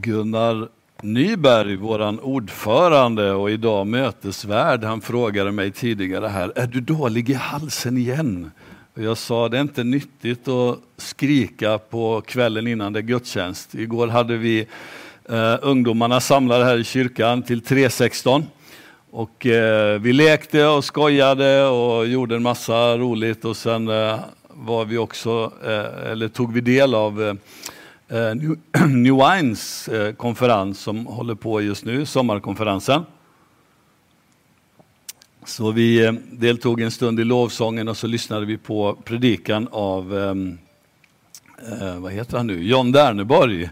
Gunnar Nyberg, vår ordförande och idag mötesvärd, han frågade mig tidigare här, är du dålig i halsen igen? Och jag sa, det är inte nyttigt att skrika på kvällen innan det är gudstjänst. Igår hade vi eh, ungdomarna samlade här i kyrkan till 3.16 och eh, vi lekte och skojade och gjorde en massa roligt och sen eh, var vi också, eh, eller tog vi del av eh, eh, New, New Wines eh, konferens som håller på just nu, sommarkonferensen. Så vi eh, deltog en stund i lovsången och så lyssnade vi på predikan av, ehm, eh, vad heter han nu, John Derneborg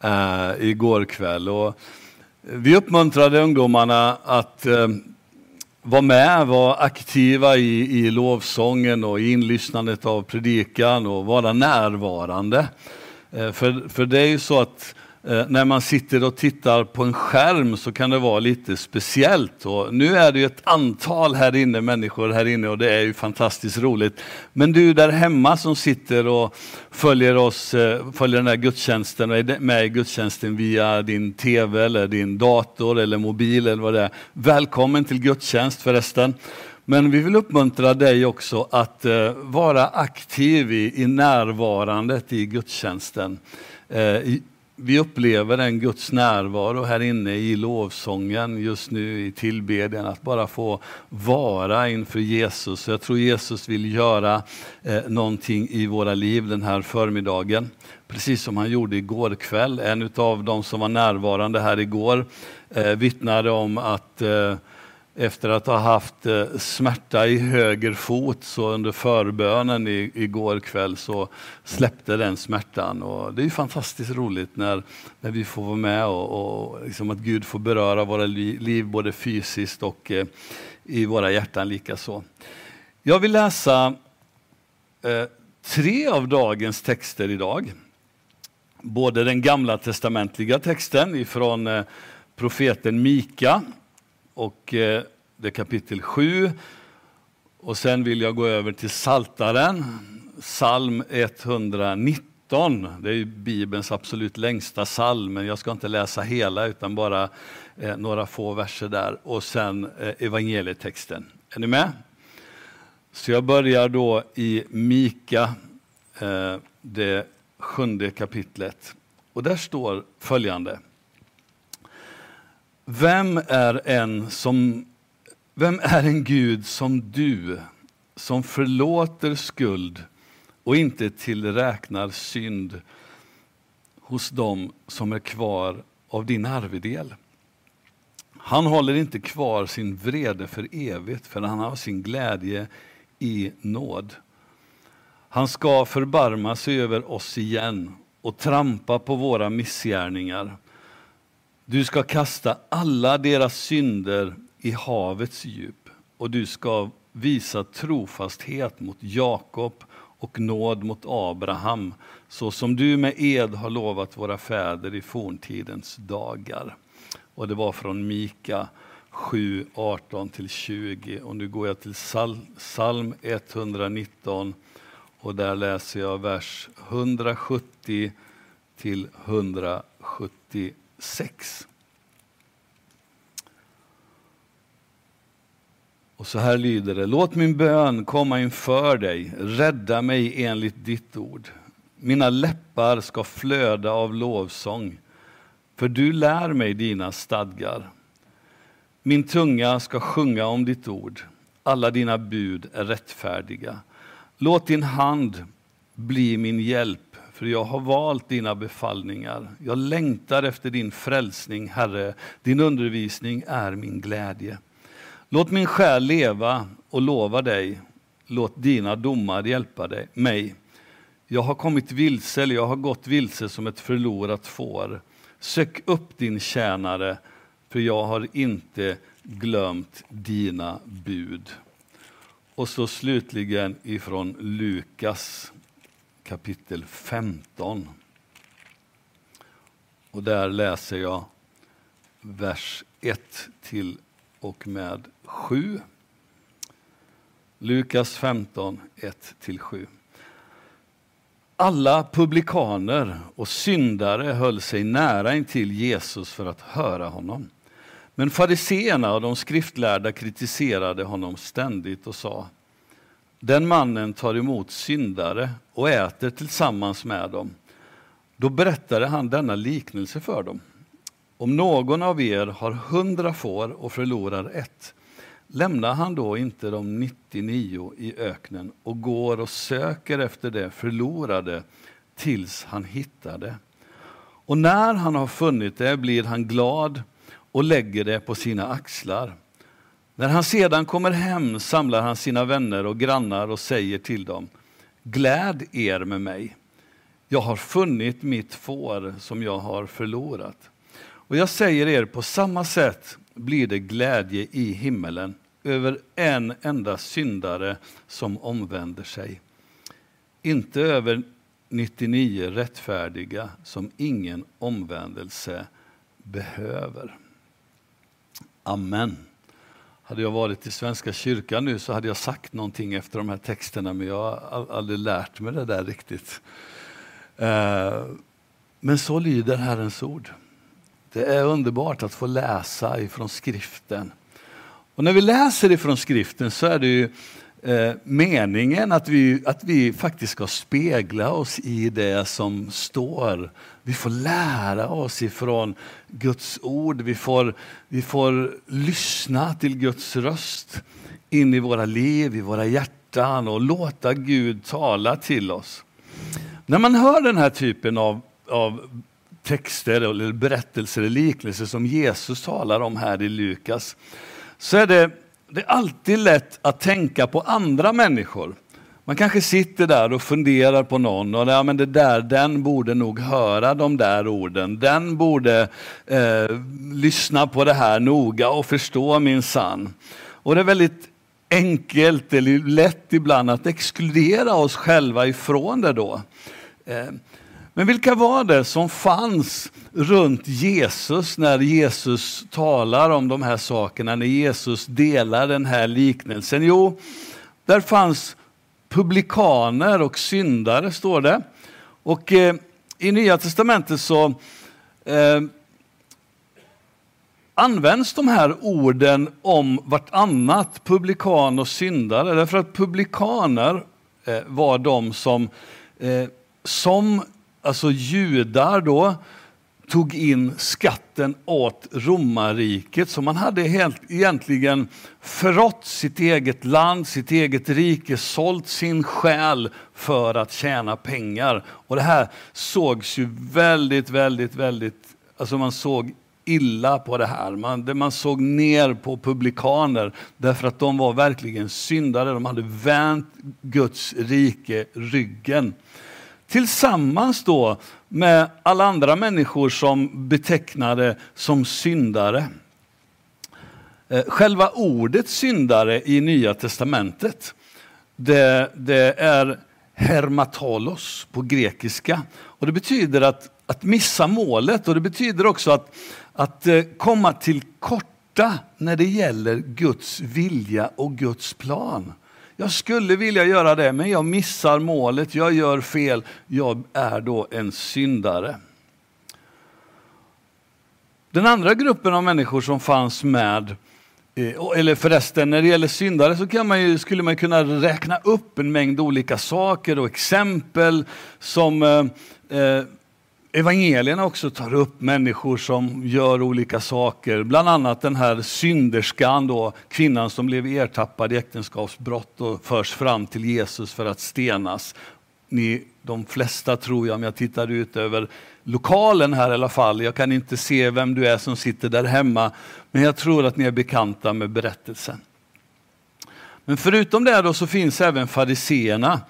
eh, igår kväll. Och vi uppmuntrade ungdomarna att var vara med, vara aktiva i, i lovsången och i inlyssnandet av predikan och vara närvarande. Eh, för, för det är ju så att eh, när man sitter och tittar på en skärm så kan det vara lite speciellt. Och nu är det ju ett antal här inne, människor här inne och det är ju fantastiskt roligt. Men du där hemma som sitter och följer oss, eh, följer den här gudstjänsten och är med i gudstjänsten via din TV eller din dator eller mobil eller vad det är. Välkommen till gudstjänst förresten. Men vi vill uppmuntra dig också att eh, vara aktiv i, i närvarandet i gudstjänsten. Eh, vi upplever en Guds närvaro här inne i lovsången just nu i tillbedjan, att bara få vara inför Jesus. Jag tror Jesus vill göra eh, någonting i våra liv den här förmiddagen. Precis som han gjorde igår kväll. En av de som var närvarande här igår eh, vittnade om att eh, efter att ha haft eh, smärta i höger fot så under förbönen i, igår kväll så släppte den smärtan. Och det är fantastiskt roligt när, när vi får vara med och, och liksom att Gud får beröra våra liv både fysiskt och eh, i våra hjärtan likaså. Jag vill läsa eh, tre av dagens texter idag. Både den gamla testamentliga texten ifrån eh, profeten Mika och eh, det är kapitel 7. Och sen vill jag gå över till Saltaren, psalm 119. Det är Bibelns absolut längsta psalm, men jag ska inte läsa hela utan bara eh, några få verser där. Och sen eh, evangelietexten. Är ni med? Så jag börjar då i Mika, eh, det sjunde kapitlet. Och där står följande. Vem är en som vem är en Gud som du, som förlåter skuld och inte tillräknar synd hos dem som är kvar av din arvedel? Han håller inte kvar sin vrede för evigt, för han har sin glädje i nåd. Han ska förbarma sig över oss igen och trampa på våra missgärningar. Du ska kasta alla deras synder i havets djup och du ska visa trofasthet mot Jakob och nåd mot Abraham så som du med ed har lovat våra fäder i forntidens dagar. Och det var från Mika 7, 18-20. Och nu går jag till psalm 119 och där läser jag vers 170 till 6. Och så här lyder det. Låt min bön komma inför dig. Rädda mig enligt ditt ord. Mina läppar ska flöda av lovsång, för du lär mig dina stadgar. Min tunga ska sjunga om ditt ord. Alla dina bud är rättfärdiga. Låt din hand bli min hjälp, för jag har valt dina befallningar. Jag längtar efter din frälsning, Herre. Din undervisning är min glädje. Låt min själ leva och lova dig. Låt dina domar hjälpa dig, mig. Jag har kommit vilse, eller jag har gått vilse som ett förlorat får. Sök upp din tjänare, för jag har inte glömt dina bud. Och så slutligen ifrån Lukas kapitel 15. Och där läser jag vers 1 till och med 7. Lukas 15, 1-7. Alla publikaner och syndare höll sig nära intill Jesus för att höra honom. Men fariseerna och de skriftlärda kritiserade honom ständigt och sa den mannen tar emot syndare och äter tillsammans med dem. Då berättade han denna liknelse för dem. Om någon av er har hundra får och förlorar ett, lämnar han då inte de 99 i öknen och går och söker efter det förlorade tills han hittar det? Och när han har funnit det blir han glad och lägger det på sina axlar. När han sedan kommer hem samlar han sina vänner och grannar och säger till dem Gläd er med mig. Jag har funnit mitt får som jag har förlorat. Och jag säger er, på samma sätt blir det glädje i himmelen över en enda syndare som omvänder sig. Inte över 99 rättfärdiga som ingen omvändelse behöver. Amen. Hade jag varit i Svenska kyrkan nu så hade jag sagt någonting efter de här texterna men jag har aldrig lärt mig det där riktigt. Eh, men så lyder Herrens ord. Det är underbart att få läsa ifrån skriften. Och när vi läser ifrån skriften så är det ju eh, meningen att vi, att vi faktiskt ska spegla oss i det som står. Vi får lära oss ifrån Guds ord, vi får, vi får lyssna till Guds röst in i våra liv, i våra hjärtan och låta Gud tala till oss. När man hör den här typen av, av texter eller berättelser eller liknelser som Jesus talar om här i Lukas, så är det, det är alltid lätt att tänka på andra människor. Man kanske sitter där och funderar på någon och ja, men det där, den borde nog höra de där orden. Den borde eh, lyssna på det här noga och förstå min sann. Och det är väldigt enkelt eller lätt ibland att exkludera oss själva ifrån det då. Eh, men vilka var det som fanns runt Jesus när Jesus talar om de här sakerna, när Jesus delar den här liknelsen? Jo, där fanns publikaner och syndare, står det. Och eh, i Nya Testamentet så eh, används de här orden om vartannat, publikan och syndare, därför att publikaner eh, var de som, eh, som alltså judar då, tog in skatten åt romarriket. Så man hade helt, egentligen förrått sitt eget land, sitt eget rike, sålt sin själ för att tjäna pengar. Och det här sågs ju väldigt, väldigt, väldigt, alltså man såg illa på det här. Man, man såg ner på publikaner därför att de var verkligen syndare. De hade vänt Guds rike ryggen. Tillsammans då med alla andra människor som betecknade som syndare. Eh, själva ordet syndare i Nya Testamentet, det, det är hermatolos på grekiska. Och det betyder att, att missa målet och det betyder också att, att eh, komma till korta när det gäller Guds vilja och Guds plan. Jag skulle vilja göra det, men jag missar målet, jag gör fel. Jag är då en syndare. Den andra gruppen av människor som fanns med, eh, eller förresten när det gäller syndare så kan man ju, skulle man kunna räkna upp en mängd olika saker och exempel som eh, eh evangelierna också tar upp människor som gör olika saker. Bland annat den här synderskan, då, kvinnan som blev ertappad i äktenskapsbrott och förs fram till Jesus för att stenas. Ni, de flesta tror jag, om jag tittar ut över lokalen här i alla fall, jag kan inte se vem du är som sitter där hemma, men jag tror att ni är bekanta med berättelsen. Men förutom det då så finns även fariseerna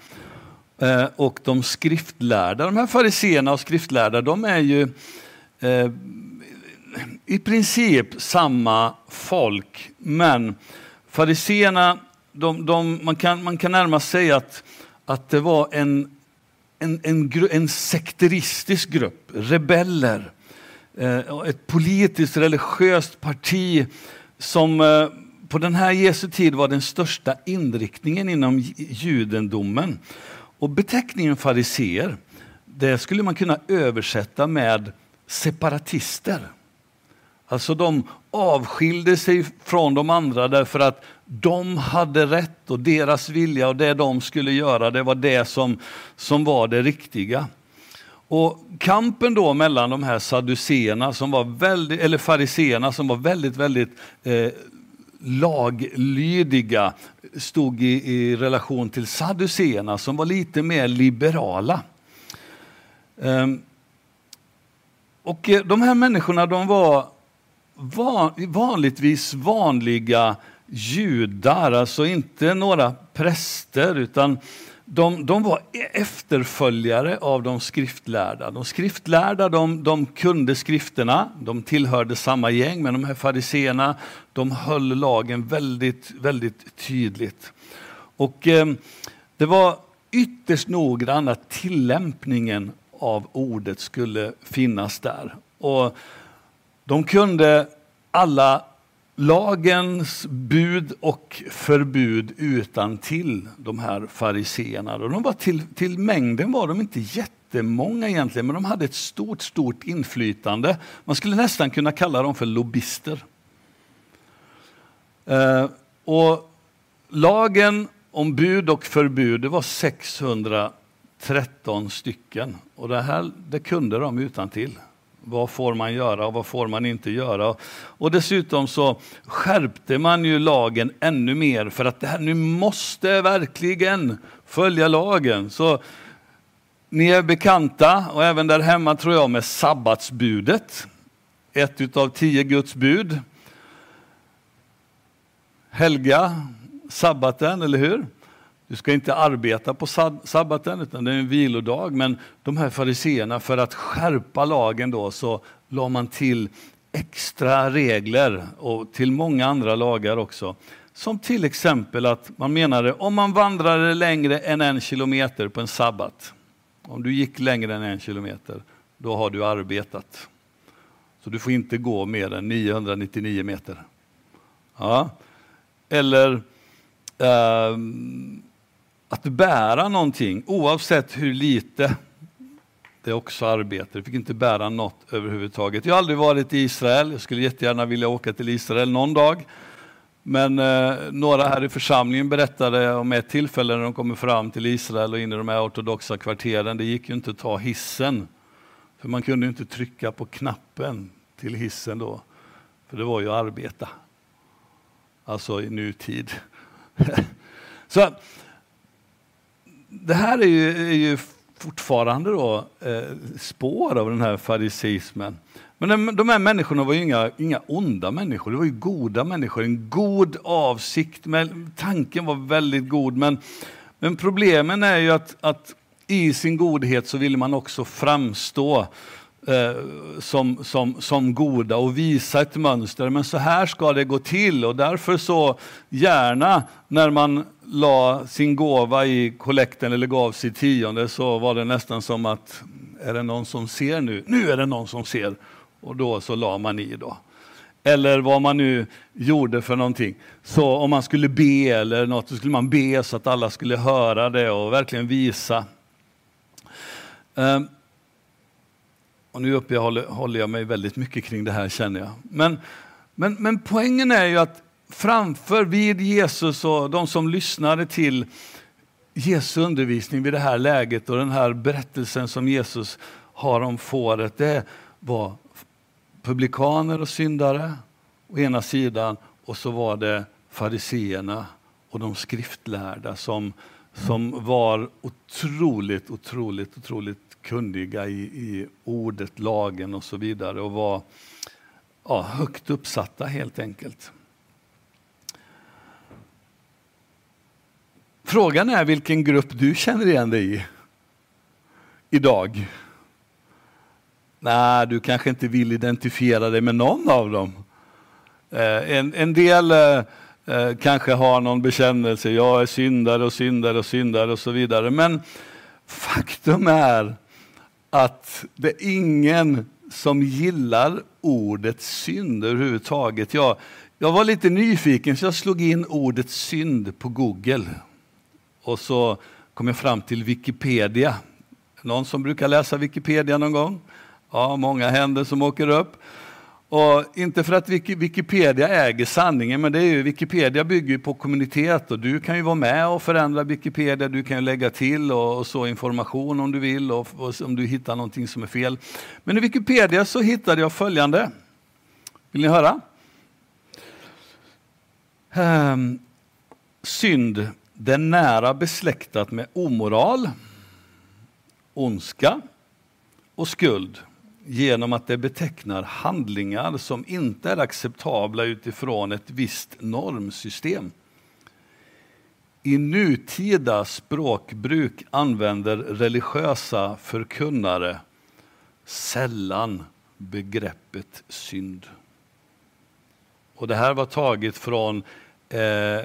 Eh, och de skriftlärda. De här fariseerna och skriftlärda, de är ju eh, i princip samma folk, men fariseerna, de, de, man, kan, man kan närmast säga att, att det var en, en, en, en sekteristisk grupp, rebeller, eh, ett politiskt religiöst parti som eh, på den här Jesu tid var den största inriktningen inom judendomen. Och beteckningen fariseer, det skulle man kunna översätta med separatister. Alltså de avskilde sig från de andra därför att de hade rätt och deras vilja och det de skulle göra, det var det som, som var det riktiga. Och kampen då mellan de här saduceerna som var väldigt, eller fariseerna som var väldigt, väldigt eh, laglydiga stod i, i relation till saduceerna som var lite mer liberala. Ehm. och eh, de här människorna de var van, vanligtvis vanliga judar, alltså inte några präster utan de, de var efterföljare av de skriftlärda. De skriftlärda de, de kunde skrifterna, de tillhörde samma gäng, men de här fariseerna de höll lagen väldigt, väldigt tydligt. Och eh, det var ytterst noggrann att tillämpningen av ordet skulle finnas där. Och de kunde alla lagens bud och förbud utan till de här fariseerna. De var till, till mängden var de inte jättemånga egentligen, men de hade ett stort, stort inflytande. Man skulle nästan kunna kalla dem för lobbyister. Eh, och lagen om bud och förbud, det var 613 stycken. Och det här det kunde de utan till. Vad får man göra och vad får man inte göra? Och dessutom så skärpte man ju lagen ännu mer för att det här, nu måste verkligen följa lagen. Så ni är bekanta, och även där hemma tror jag, med sabbatsbudet. Ett utav tio Guds bud. Helga sabbaten, eller hur? Du ska inte arbeta på sabbaten, utan det är en vilodag. Men de här fariseerna, för att skärpa lagen då, så la man till extra regler och till många andra lagar också. Som till exempel att man menade om man vandrade längre än en kilometer på en sabbat, om du gick längre än en kilometer, då har du arbetat. Så du får inte gå mer än 999 meter. Ja. Eller um, att bära någonting, oavsett hur lite, det är också arbete. Du fick inte bära något överhuvudtaget. Jag har aldrig varit i Israel, jag skulle jättegärna vilja åka till Israel någon dag. Men eh, några här i församlingen berättade om ett tillfälle när de kommer fram till Israel och in i de här ortodoxa kvarteren. Det gick ju inte att ta hissen. För man kunde inte trycka på knappen till hissen då. För det var ju arbeta. Alltså i nutid. Så det här är ju, är ju fortfarande då, eh, spår av den här farisismen. Men de, de här människorna var ju inga, inga onda människor, det var ju goda människor. En god avsikt, med, tanken var väldigt god. Men, men problemen är ju att, att i sin godhet så ville man också framstå Eh, som, som, som goda och visa ett mönster. Men så här ska det gå till och därför så gärna när man la sin gåva i kollekten eller gav sitt tionde så var det nästan som att är det någon som ser nu? Nu är det någon som ser. Och då så la man i då. Eller vad man nu gjorde för någonting. Så om man skulle be eller något, så skulle man be så att alla skulle höra det och verkligen visa. Um, och nu uppehåller jag mig väldigt mycket kring det här känner jag. Men, men, men poängen är ju att framför vid Jesus och de som lyssnade till Jesu undervisning vid det här läget och den här berättelsen som Jesus har om fåret, det var publikaner och syndare å ena sidan och så var det fariseerna och de skriftlärda som, som var otroligt, otroligt, otroligt kunniga i, i ordet, lagen och så vidare och var ja, högt uppsatta helt enkelt. Frågan är vilken grupp du känner igen dig i idag. Nej, du kanske inte vill identifiera dig med någon av dem. Eh, en, en del eh, eh, kanske har någon bekännelse, jag är syndare och syndare och syndare och så vidare. Men faktum är att det är ingen som gillar ordet synd överhuvudtaget. Jag, jag var lite nyfiken så jag slog in ordet synd på Google. Och så kom jag fram till Wikipedia. Någon som brukar läsa Wikipedia någon gång? Ja, många händer som åker upp. Och inte för att Wikipedia äger sanningen, men det är ju, Wikipedia bygger på kommunitet och du kan ju vara med och förändra Wikipedia, du kan lägga till och, och så information om du vill och, och, om du hittar någonting som är fel. Men i Wikipedia så hittade jag följande. Vill ni höra? Um, synd, det är nära besläktat med omoral, ondska och skuld genom att det betecknar handlingar som inte är acceptabla utifrån ett visst normsystem. I nutida språkbruk använder religiösa förkunnare sällan begreppet synd. Och det här var taget från, eh,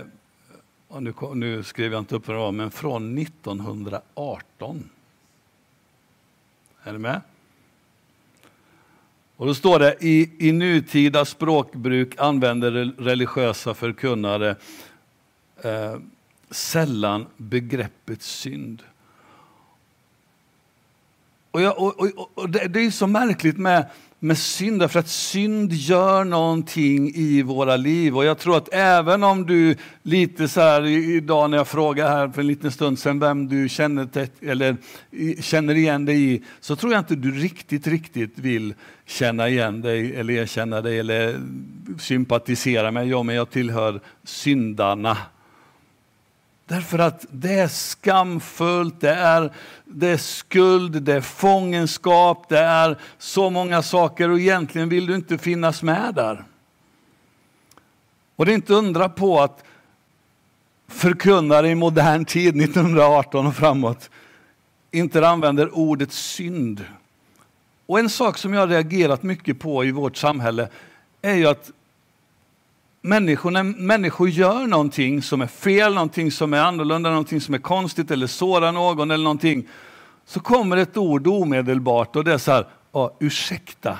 nu, nu skrev jag inte upp vad det var, men från 1918. Är ni med? Och då står det i, i nutida språkbruk använder religiösa förkunnare eh, sällan begreppet synd. Och, jag, och, och, och det, det, är så märkligt med, med synd, därför att synd gör någonting i våra liv. Och jag tror att även om du lite så här idag när jag frågar här för en liten stund sedan vem du känner, eller känner igen dig i, så tror jag inte du riktigt, riktigt vill känna igen dig eller erkänna dig eller sympatisera med. Ja, men jag tillhör syndarna. Därför att det är skamfullt, det är, det är skuld, det är fångenskap, det är så många saker och egentligen vill du inte finnas med där. Och det är inte undra på att förkunnare i modern tid, 1918 och framåt, inte använder ordet synd. Och en sak som jag har reagerat mycket på i vårt samhälle är ju att människor, när människor gör någonting som är fel, någonting som är annorlunda, någonting som är konstigt eller sårar någon eller någonting, så kommer ett ord omedelbart och det är så här, ja, ursäkta.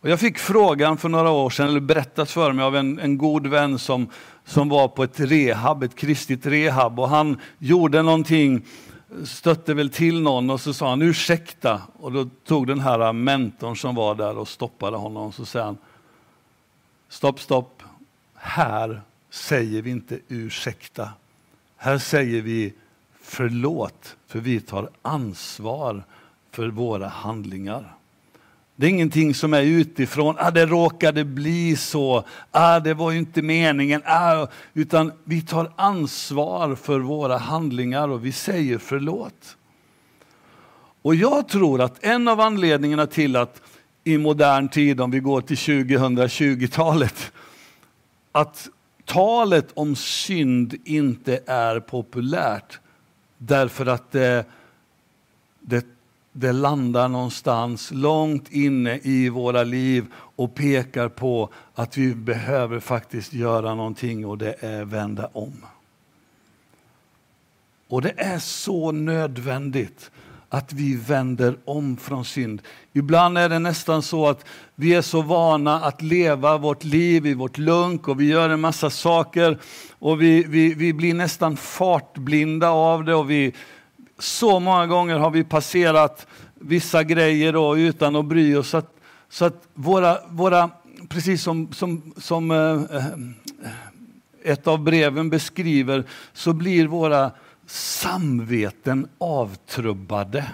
Och jag fick frågan för några år sedan, eller berättat för mig av en, en god vän som, som var på ett rehab, ett kristet rehab och han gjorde någonting stötte väl till någon och så sa han ursäkta. Och då tog den här mentorn som var där och stoppade honom. Och så säger han stopp, stopp. Här säger vi inte ursäkta. Här säger vi förlåt, för vi tar ansvar för våra handlingar. Det är ingenting som är utifrån, ah, det råkade bli så, ah, det var ju inte meningen, ah, utan vi tar ansvar för våra handlingar och vi säger förlåt. Och jag tror att en av anledningarna till att i modern tid, om vi går till 2020-talet, att talet om synd inte är populärt därför att det, det det landar någonstans långt inne i våra liv och pekar på att vi behöver faktiskt göra någonting och det är vända om. Och det är så nödvändigt att vi vänder om från synd. Ibland är det nästan så att vi är så vana att leva vårt liv i vårt lunk och vi gör en massa saker och vi, vi, vi blir nästan fartblinda av det och vi, så många gånger har vi passerat vissa grejer då, utan att bry oss. Så att, så att våra, våra, precis som, som, som eh, eh ett av breven beskriver, så blir våra samveten avtrubbade.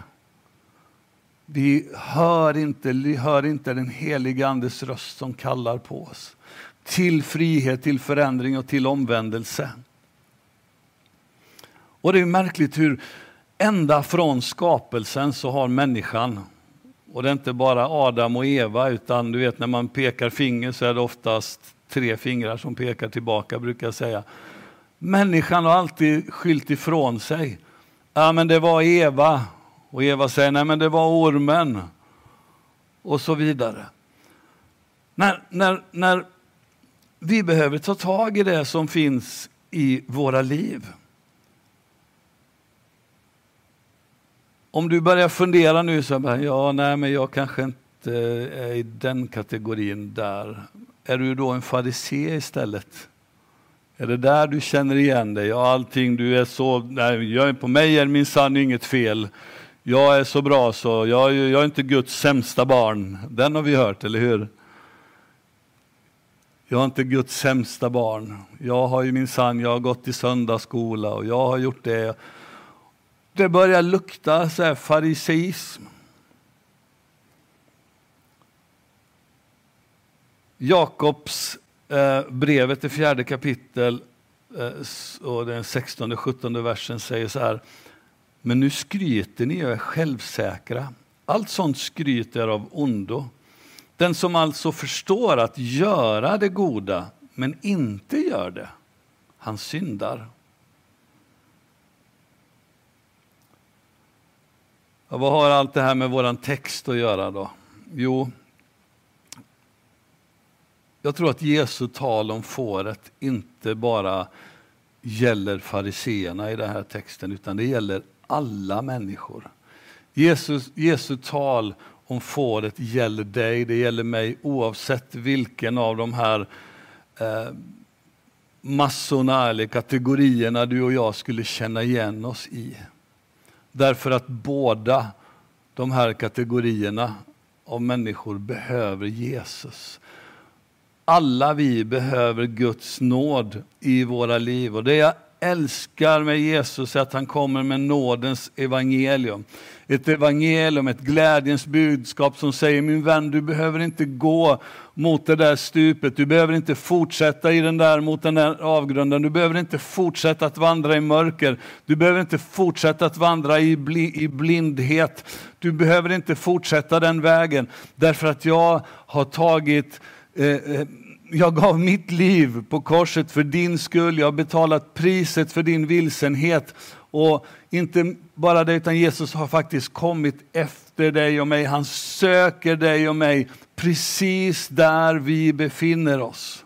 Vi hör inte, vi hör inte den helige Andes röst som kallar på oss till frihet, till förändring och till omvändelse. Och det är märkligt hur ända från skapelsen så har människan, och det är inte bara Adam och Eva, utan du vet när man pekar finger så är det oftast tre fingrar som pekar tillbaka, brukar jag säga. Människan har alltid skylt ifrån sig. Ja, men det var Eva. Och Eva säger, nej men det var ormen. Och så vidare. När, när, när vi behöver ta tag i det som finns i våra liv. Om du börjar fundera nu så här, ja, nej, men jag kanske inte är i den kategorin där. Är du då en farisé istället? Är det där du känner igen dig? Ja, allting du är så, nej, jag, på mig är min sann inget fel. Jag är så bra så, jag, jag är inte Guds sämsta barn. Den har vi hört, eller hur? Jag är inte Guds sämsta barn. Jag har ju min sann, jag har gått i söndagsskola och jag har gjort det. Det börjar lukta så här fariseism. Jakobs eh, brevet i fjärde kapitel eh, och den 16 17 versen säger så här. Men nu skryter ni och är självsäkra. Allt sånt skryt är av ondo. Den som alltså förstår att göra det goda men inte gör det, han syndar. Ja, vad har allt det här med vår text att göra då? Jo, jag tror att Jesu tal om fåret inte bara gäller fariseerna i den här texten, utan det gäller alla människor. Jesus, Jesu tal om fåret gäller dig, det gäller mig oavsett vilken av de här eh, massorna eller kategorierna du och jag skulle känna igen oss i. Därför att båda de här kategorierna av människor behöver Jesus. Alla vi behöver Guds nåd i våra liv. Och det jag älskar med Jesus är att han kommer med nådens evangelium. Ett evangelium, ett glädjens budskap som säger min vän, du behöver inte gå mot det där stupet. Du behöver inte fortsätta i den där, mot den där avgrunden. Du behöver inte fortsätta att vandra i mörker. Du behöver inte fortsätta att vandra i, bli, i blindhet. Du behöver inte fortsätta den vägen. Därför att jag har tagit eh, eh jag gav mitt liv på korset för din skull. Jag har betalat priset för din vilsenhet. Och inte bara det, utan Jesus har faktiskt kommit efter dig och mig. Han söker dig och mig precis där vi befinner oss.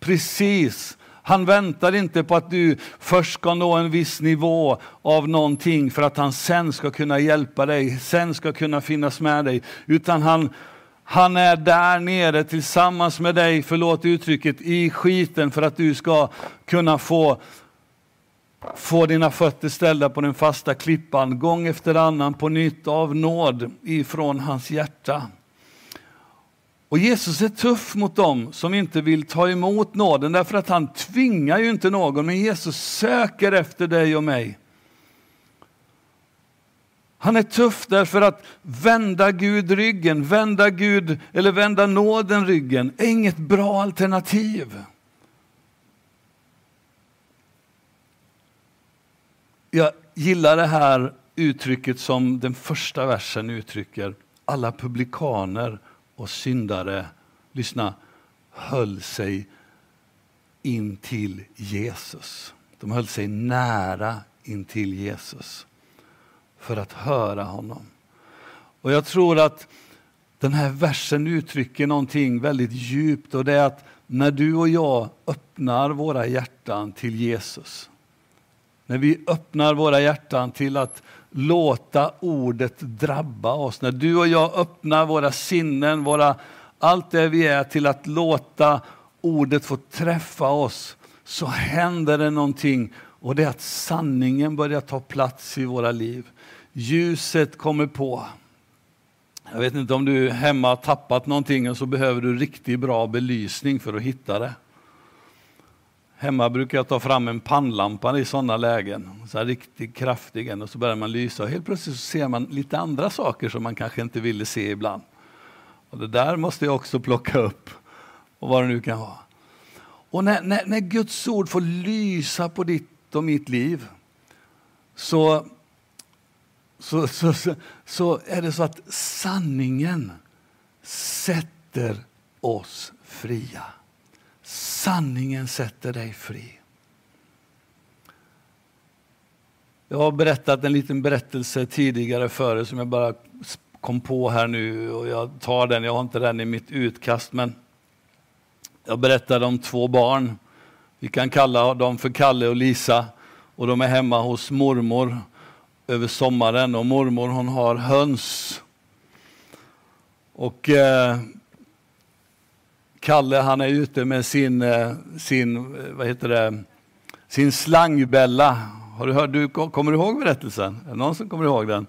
Precis. Han väntar inte på att du först ska nå en viss nivå av någonting för att han sen ska kunna hjälpa dig, sen ska kunna finnas med dig. Utan han han är där nere tillsammans med dig, förlåt uttrycket, i skiten för att du ska kunna få, få dina fötter ställda på den fasta klippan gång efter annan på nytt av nåd ifrån hans hjärta. Och Jesus är tuff mot dem som inte vill ta emot nåden därför att han tvingar ju inte någon, men Jesus söker efter dig och mig. Han är tuff därför att vända Gud ryggen, vända Gud eller vända nåden ryggen är inget bra alternativ. Jag gillar det här uttrycket som den första versen uttrycker. Alla publikaner och syndare, lyssna, höll sig in till Jesus. De höll sig nära in till Jesus för att höra honom. Och jag tror att den här versen uttrycker någonting väldigt djupt och det är att när du och jag öppnar våra hjärtan till Jesus, när vi öppnar våra hjärtan till att låta ordet drabba oss, när du och jag öppnar våra sinnen, våra, allt det vi är till att låta ordet få träffa oss, så händer det någonting och det är att sanningen börjar ta plats i våra liv. Ljuset kommer på. Jag vet inte om du hemma har tappat någonting och så behöver du riktigt bra belysning för att hitta det. Hemma brukar jag ta fram en pannlampa i sådana lägen, så här riktigt kraftig och så börjar man lysa och helt plötsligt så ser man lite andra saker som man kanske inte ville se ibland. Och det där måste jag också plocka upp och vad det nu kan vara. Och när, när, när Guds ord får lysa på ditt och mitt liv så så, så, så, så är det så att sanningen sätter oss fria. Sanningen sätter dig fri. Jag har berättat en liten berättelse tidigare före som jag bara kom på här nu och jag tar den, jag har inte den i mitt utkast men jag berättade om två barn. Vi kan kalla dem för Kalle och Lisa och de är hemma hos mormor över sommaren och mormor hon har höns. Och eh, Kalle han är ute med sin, eh, sin, eh, vad heter det, sin slangbälla. Har du hört, du, kommer du ihåg berättelsen? Är det någon som kommer ihåg den?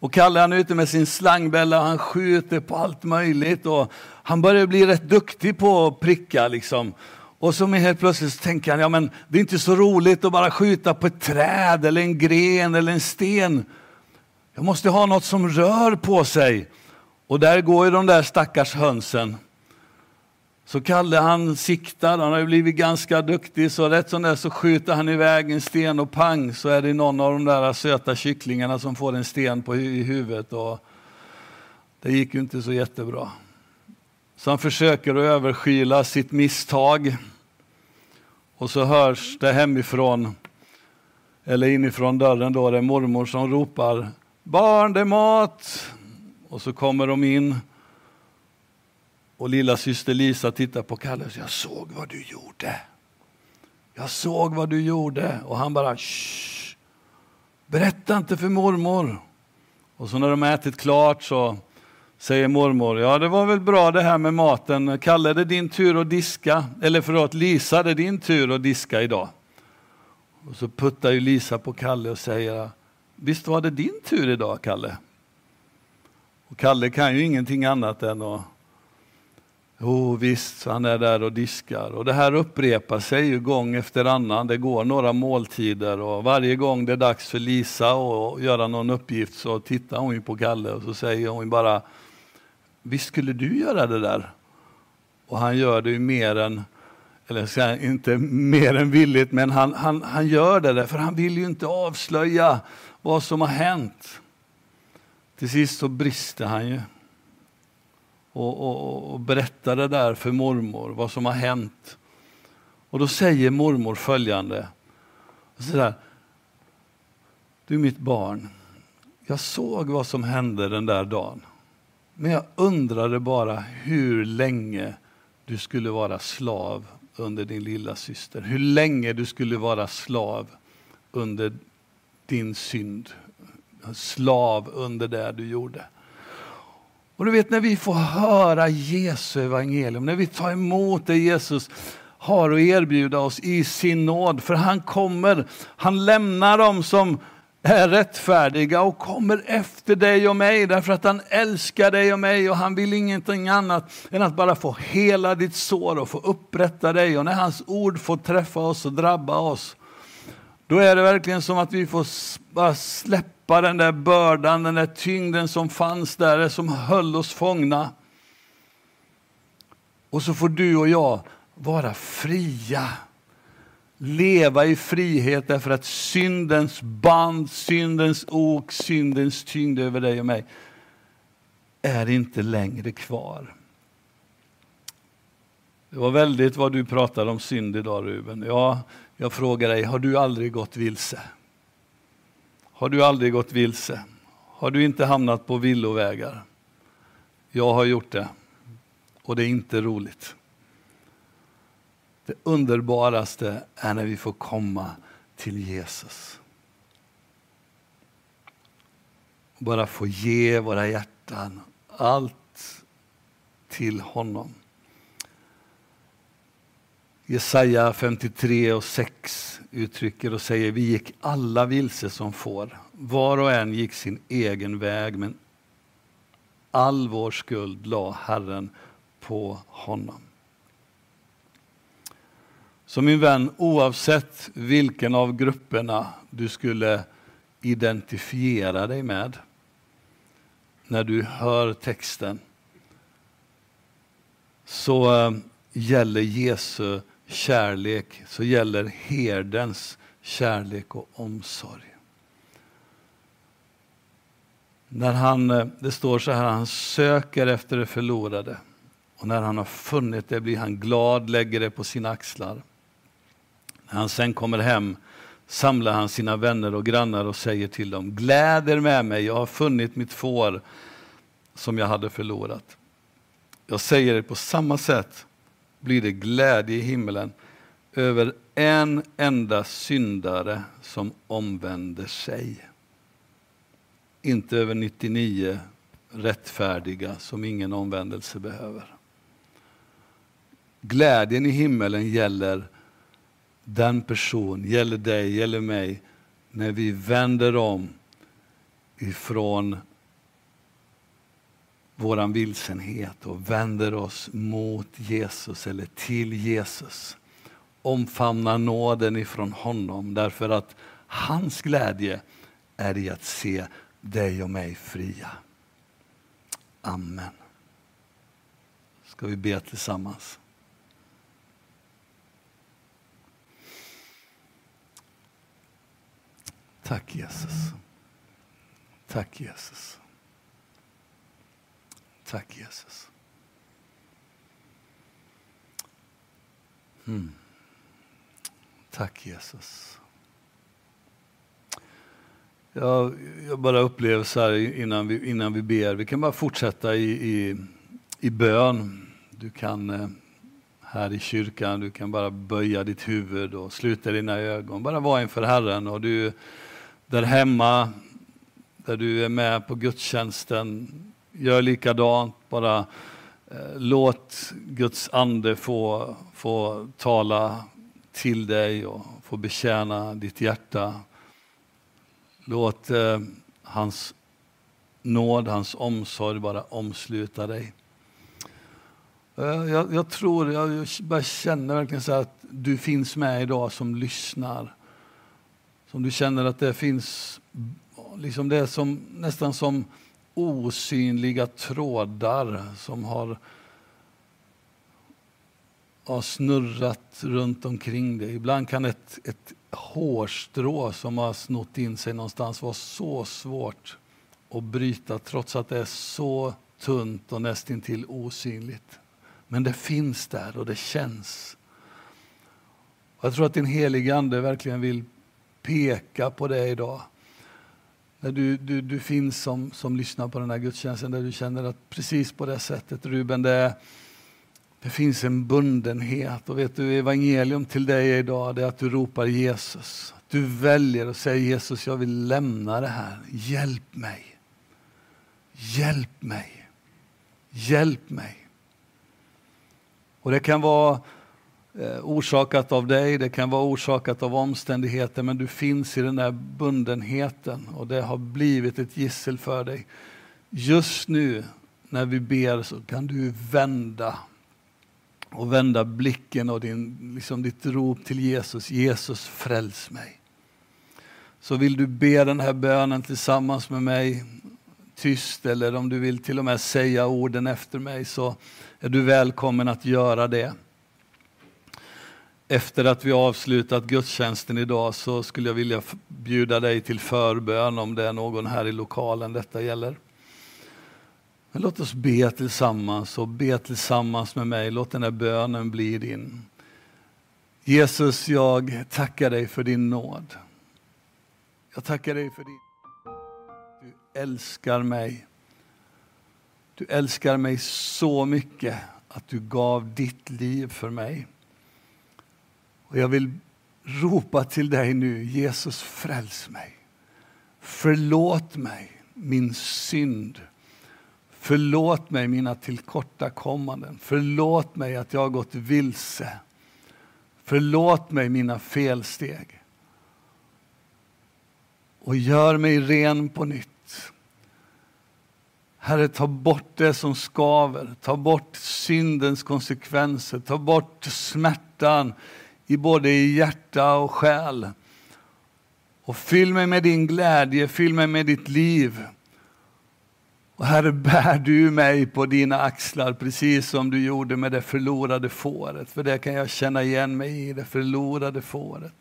Och Kalle han är ute med sin slangbälla och han skjuter på allt möjligt. Och han börjar bli rätt duktig på att pricka. Liksom. Och så helt plötsligt så tänker han, ja men det är inte så roligt att bara skjuta på ett träd eller en gren eller en sten. Jag måste ha något som rör på sig. Och där går ju de där stackars hönsen. Så Kalle han siktar, han har ju blivit ganska duktig, så rätt som det är så skjuter han iväg en sten och pang så är det någon av de där söta kycklingarna som får en sten på i huvudet. Och det gick ju inte så jättebra. Så han försöker att överskyla sitt misstag. Och så hörs det hemifrån, eller inifrån dörren då, det är mormor som ropar Barn, det är mat! Och så kommer de in och lilla syster Lisa tittar på Kalle och säger, jag såg vad du gjorde. Jag såg vad du gjorde. Och han bara, Shh, berätta inte för mormor. Och så när de ätit klart så säger mormor, ja det var väl bra det här med maten. Kalle, det är din tur att diska. Eller förlåt, Lisa, det är din tur att diska idag. Och så puttar ju Lisa på Kalle och säger, visst var det din tur idag, Kalle? Och Kalle kan ju ingenting annat än att Jo visst, han är där och diskar. Och det här upprepar sig ju gång efter annan. Det går några måltider och varje gång det är dags för Lisa att göra någon uppgift så tittar hon på Kalle och så säger hon bara Visst skulle du göra det där? Och han gör det ju mer än, eller inte mer än villigt, men han, han, han gör det där för han vill ju inte avslöja vad som har hänt. Till sist så brister han ju och, och, och berättade där för mormor vad som har hänt. Och då säger mormor följande. Så där, du mitt barn, jag såg vad som hände den där dagen. Men jag undrade bara hur länge du skulle vara slav under din lilla syster. Hur länge du skulle vara slav under din synd. Slav under det du gjorde. Och du vet när vi får höra Jesu evangelium, när vi tar emot det Jesus har att erbjuda oss i sin nåd. För han kommer, han lämnar dem som är rättfärdiga och kommer efter dig och mig därför att han älskar dig och mig och han vill ingenting annat än att bara få hela ditt sår och få upprätta dig. Och när hans ord får träffa oss och drabba oss, då är det verkligen som att vi får bara släppa släppa den där bördan, den där tyngden som fanns där, som höll oss fångna. Och så får du och jag vara fria. Leva i frihet därför att syndens band, syndens ok, syndens tyngd över dig och mig är inte längre kvar. Det var väldigt vad du pratade om synd idag Ruben. Ja, jag frågar dig, har du aldrig gått vilse? Har du aldrig gått vilse? Har du inte hamnat på villovägar? Jag har gjort det. Och det är inte roligt. Det underbaraste är när vi får komma till Jesus. Bara få ge våra hjärtan, allt till honom. Jesaja 53 och 6 uttrycker och säger vi gick alla vilse som får. Var och en gick sin egen väg men all vår skuld la Herren på honom. Så min vän, oavsett vilken av grupperna du skulle identifiera dig med när du hör texten så eh, gäller Jesu kärlek så gäller herdens kärlek och omsorg. När han, eh, det står så här, han söker efter det förlorade. Och när han har funnit det blir han glad, lägger det på sina axlar. När han sen kommer hem samlar han sina vänner och grannar och säger till dem, gläder med mig, jag har funnit mitt får som jag hade förlorat. Jag säger det på samma sätt blir det glädje i himmelen över en enda syndare som omvänder sig. Inte över 99 rättfärdiga som ingen omvändelse behöver. Glädjen i himmelen gäller den person, gäller dig, gäller mig, när vi vänder om ifrån våran vilsenhet och vänder oss mot Jesus eller till Jesus. Omfamnar nåden ifrån honom därför att hans glädje är i att se dig och mig fria. Amen. Ska vi be tillsammans? Tack Jesus. Tack Jesus. Tack Jesus. Mm. Tack Jesus. Jag, jag, bara upplever så här innan vi, innan vi ber, vi kan bara fortsätta i, i, i bön. Du kan eh, här i kyrkan, du kan bara böja ditt huvud och sluta dina ögon. Bara vara inför Herren. Och du där hemma, där du är med på gudstjänsten, gör likadant. Bara eh, låt Guds ande få, få tala till dig och få betjäna ditt hjärta. Låt eh, hans nåd, hans omsorg bara omsluta dig. Eh, jag, jag, tror, jag bara känner verkligen så att du finns med idag som lyssnar. Som du känner att det finns, liksom det är som, nästan som osynliga trådar som har, har snurrat runt omkring dig. Ibland kan ett, ett hårstrå som har snott in sig någonstans vara så svårt att bryta trots att det är så tunt och nästintill osynligt. Men det finns där och det känns. Jag tror att din helige Ande verkligen vill peka på det idag där du, du, du finns som, som lyssnar på den här gudstjänsten där du känner att precis på det sättet Ruben, det, det finns en bundenhet. Och vet du, evangelium till dig idag det är att du ropar Jesus. Du väljer och säger Jesus, jag vill lämna det här. Hjälp mig. Hjälp mig. Hjälp mig. Och det kan vara Eh, orsakat av dig, det kan vara orsakat av omständigheter, men du finns i den där bundenheten och det har blivit ett gissel för dig. Just nu när vi ber så kan du vända och vända blicken och din, liksom ditt rop till Jesus. Jesus, fräls mig. Så vill du be den här bönen tillsammans med mig, tyst eller om du vill till och med säga orden efter mig så är du välkommen att göra det. Efter att vi avslutat gudstjänsten idag så skulle jag vilja bjuda dig till förbön om det är någon här i lokalen detta gäller. Men låt oss be tillsammans och be tillsammans med mig. Låt den här bönen bli din. Jesus, jag tackar dig för din nåd. Jag tackar dig för din... Du älskar mig. Du älskar mig så mycket att du gav ditt liv för mig. Och jag vill ropa till dig nu, Jesus fräls mig. Förlåt mig min synd. Förlåt mig mina tillkortakommanden. Förlåt mig att jag har gått vilse. Förlåt mig mina felsteg. Och gör mig ren på nytt. Herre, ta bort det som skaver. Ta bort syndens konsekvenser. Ta bort smärtan i både hjärta och själ. Och fyll mig med din glädje, fyll mig med ditt liv. Och Herre, bär du mig på dina axlar precis som du gjorde med det förlorade fåret. För det kan jag känna igen mig i, det förlorade fåret.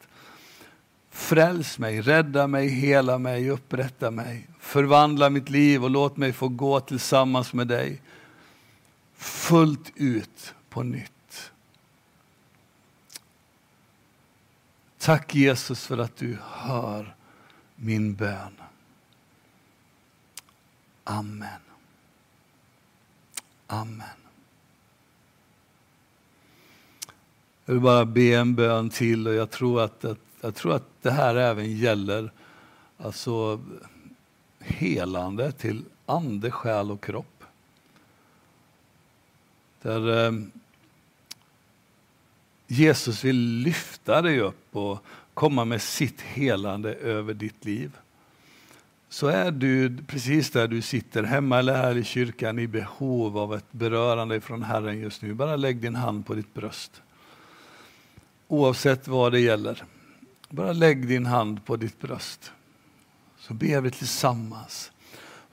Fräls mig, rädda mig, hela mig, upprätta mig. Förvandla mitt liv och låt mig få gå tillsammans med dig fullt ut på nytt. Tack Jesus för att du hör min bön. Amen. Amen. Jag vill bara be en bön till och jag tror att, att, jag tror att det här även gäller alltså helande till ande, själ och kropp. Där, eh, Jesus vill lyfta dig upp och komma med sitt helande över ditt liv. Så är du precis där du sitter, hemma eller här i kyrkan, i behov av ett berörande från Herren just nu. Bara lägg din hand på ditt bröst. Oavsett vad det gäller. Bara lägg din hand på ditt bröst. Så ber vi tillsammans.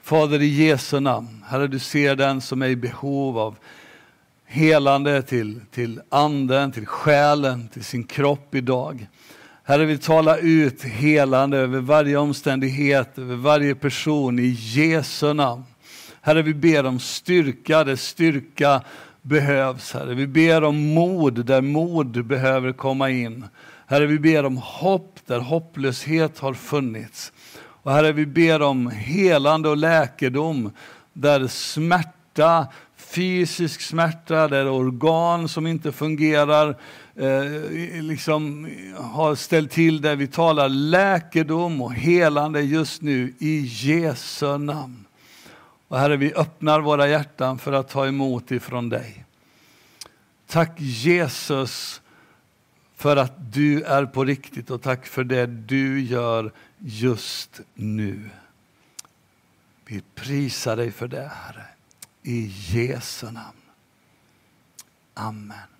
Fader i Jesu namn, Herre du ser den som är i behov av helande till, till anden, till själen, till sin kropp idag. Herre, vi talar ut helande över varje omständighet, över varje person i Jesu namn. Herre, vi ber om styrka där styrka behövs. Herre, vi ber om mod där mod behöver komma in. Herre, vi ber om hopp där hopplöshet har funnits. Och Herre, vi ber om helande och läkedom där smärta, fysisk smärta, där organ som inte fungerar eh, liksom har ställt till det. Vi talar läkedom och helande just nu i Jesu namn. Och Herre, vi öppnar våra hjärtan för att ta emot ifrån dig. Tack Jesus för att du är på riktigt och tack för det du gör just nu. Vi prisar dig för det, Herre. I Jesu namn. Amen.